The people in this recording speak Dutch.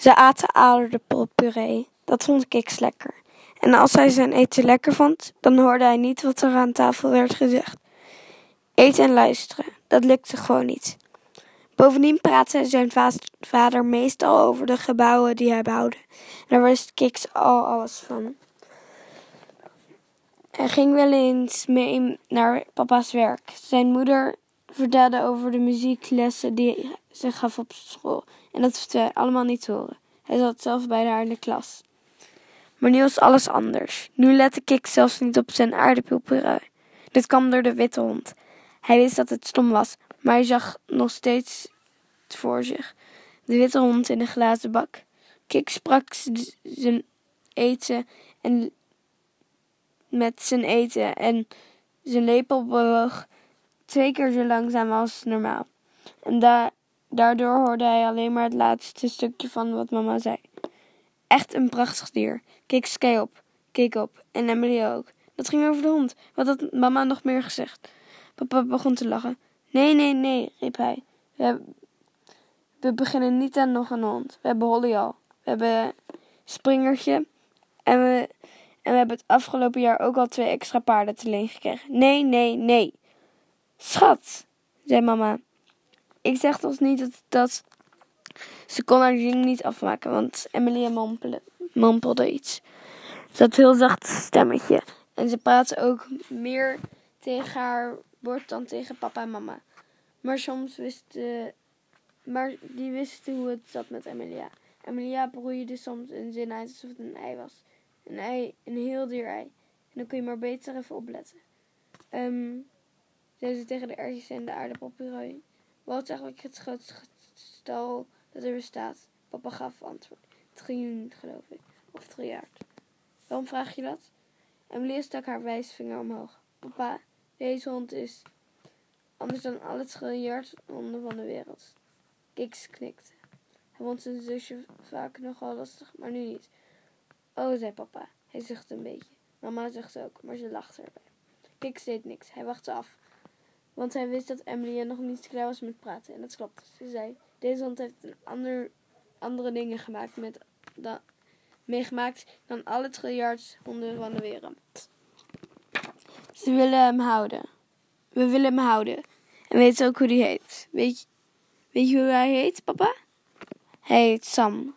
Ze aten aardappelpuree. Dat vond Kiks lekker. En als hij zijn eten lekker vond, dan hoorde hij niet wat er aan tafel werd gezegd. Eten en luisteren, dat lukte gewoon niet. Bovendien praatte zijn vader meestal over de gebouwen die hij bouwde. Daar wist Kiks al alles van. Hij ging wel eens mee naar papa's werk. Zijn moeder vertelde over de muzieklessen die ze gaf op school. En dat hij allemaal niet horen. Hij zat zelf bij haar in de klas. Maar nu was alles anders. Nu lette Kik zelfs niet op zijn aardappelpuree. Dit kwam door de witte hond. Hij wist dat het stom was, maar hij zag nog steeds voor zich. De witte hond in de glazen bak. Kik sprak zijn eten en met zijn eten en zijn lepel bewoog twee keer zo langzaam als normaal. En da daardoor hoorde hij alleen maar het laatste stukje van wat mama zei. Echt een prachtig dier. Keek op, keek op en Emily ook. Dat ging over de hond. Wat had mama nog meer gezegd? Papa begon te lachen. Nee, nee, nee, riep hij. We, we beginnen niet aan nog een hond. We hebben Holly al. We hebben Springertje. En we, en we hebben het afgelopen jaar ook al twee extra paarden te leen gekregen. Nee, nee, nee. Schat, zei mama. Ik zeg toch niet dat, dat... Ze kon haar zing niet afmaken, want Emily mompelde, mompelde iets. Ze had heel zacht stemmetje. En ze praatte ook meer tegen haar bord dan tegen papa en mama. Maar soms wisten, maar die wisten hoe het zat met Emilia. Emilia broeide soms een zin uit alsof het een ei was. Een ei, een heel duur ei. En dan kun je maar beter even opletten. Um, ze tegen de erwtjes en de aardappelpuree. Wat is eigenlijk het grootste getal dat er bestaat? Papa gaf antwoord. Triljoen, geloof ik. Of triljard. Waarom vraag je dat? Emilia stak haar wijsvinger omhoog. Papa, deze hond is anders dan alle honden van de wereld. Kiks knikte. Hij vond zijn zusje vaak nogal lastig, maar nu niet. Oh, zei papa. Hij zuchtte een beetje. Mama zuchtte ook, maar ze lachte erbij. Kiks deed niks. Hij wachtte af. Want hij wist dat Emily nog niet klaar was met praten. En dat klopte. Ze zei, deze hond heeft een ander, andere dingen gemaakt met, meegemaakt dan alle honden van de wereld. Ze willen hem houden. We willen hem houden. En weet ook hoe die heet. Weet weet je hoe hij heet, papa? Hij heet Sam.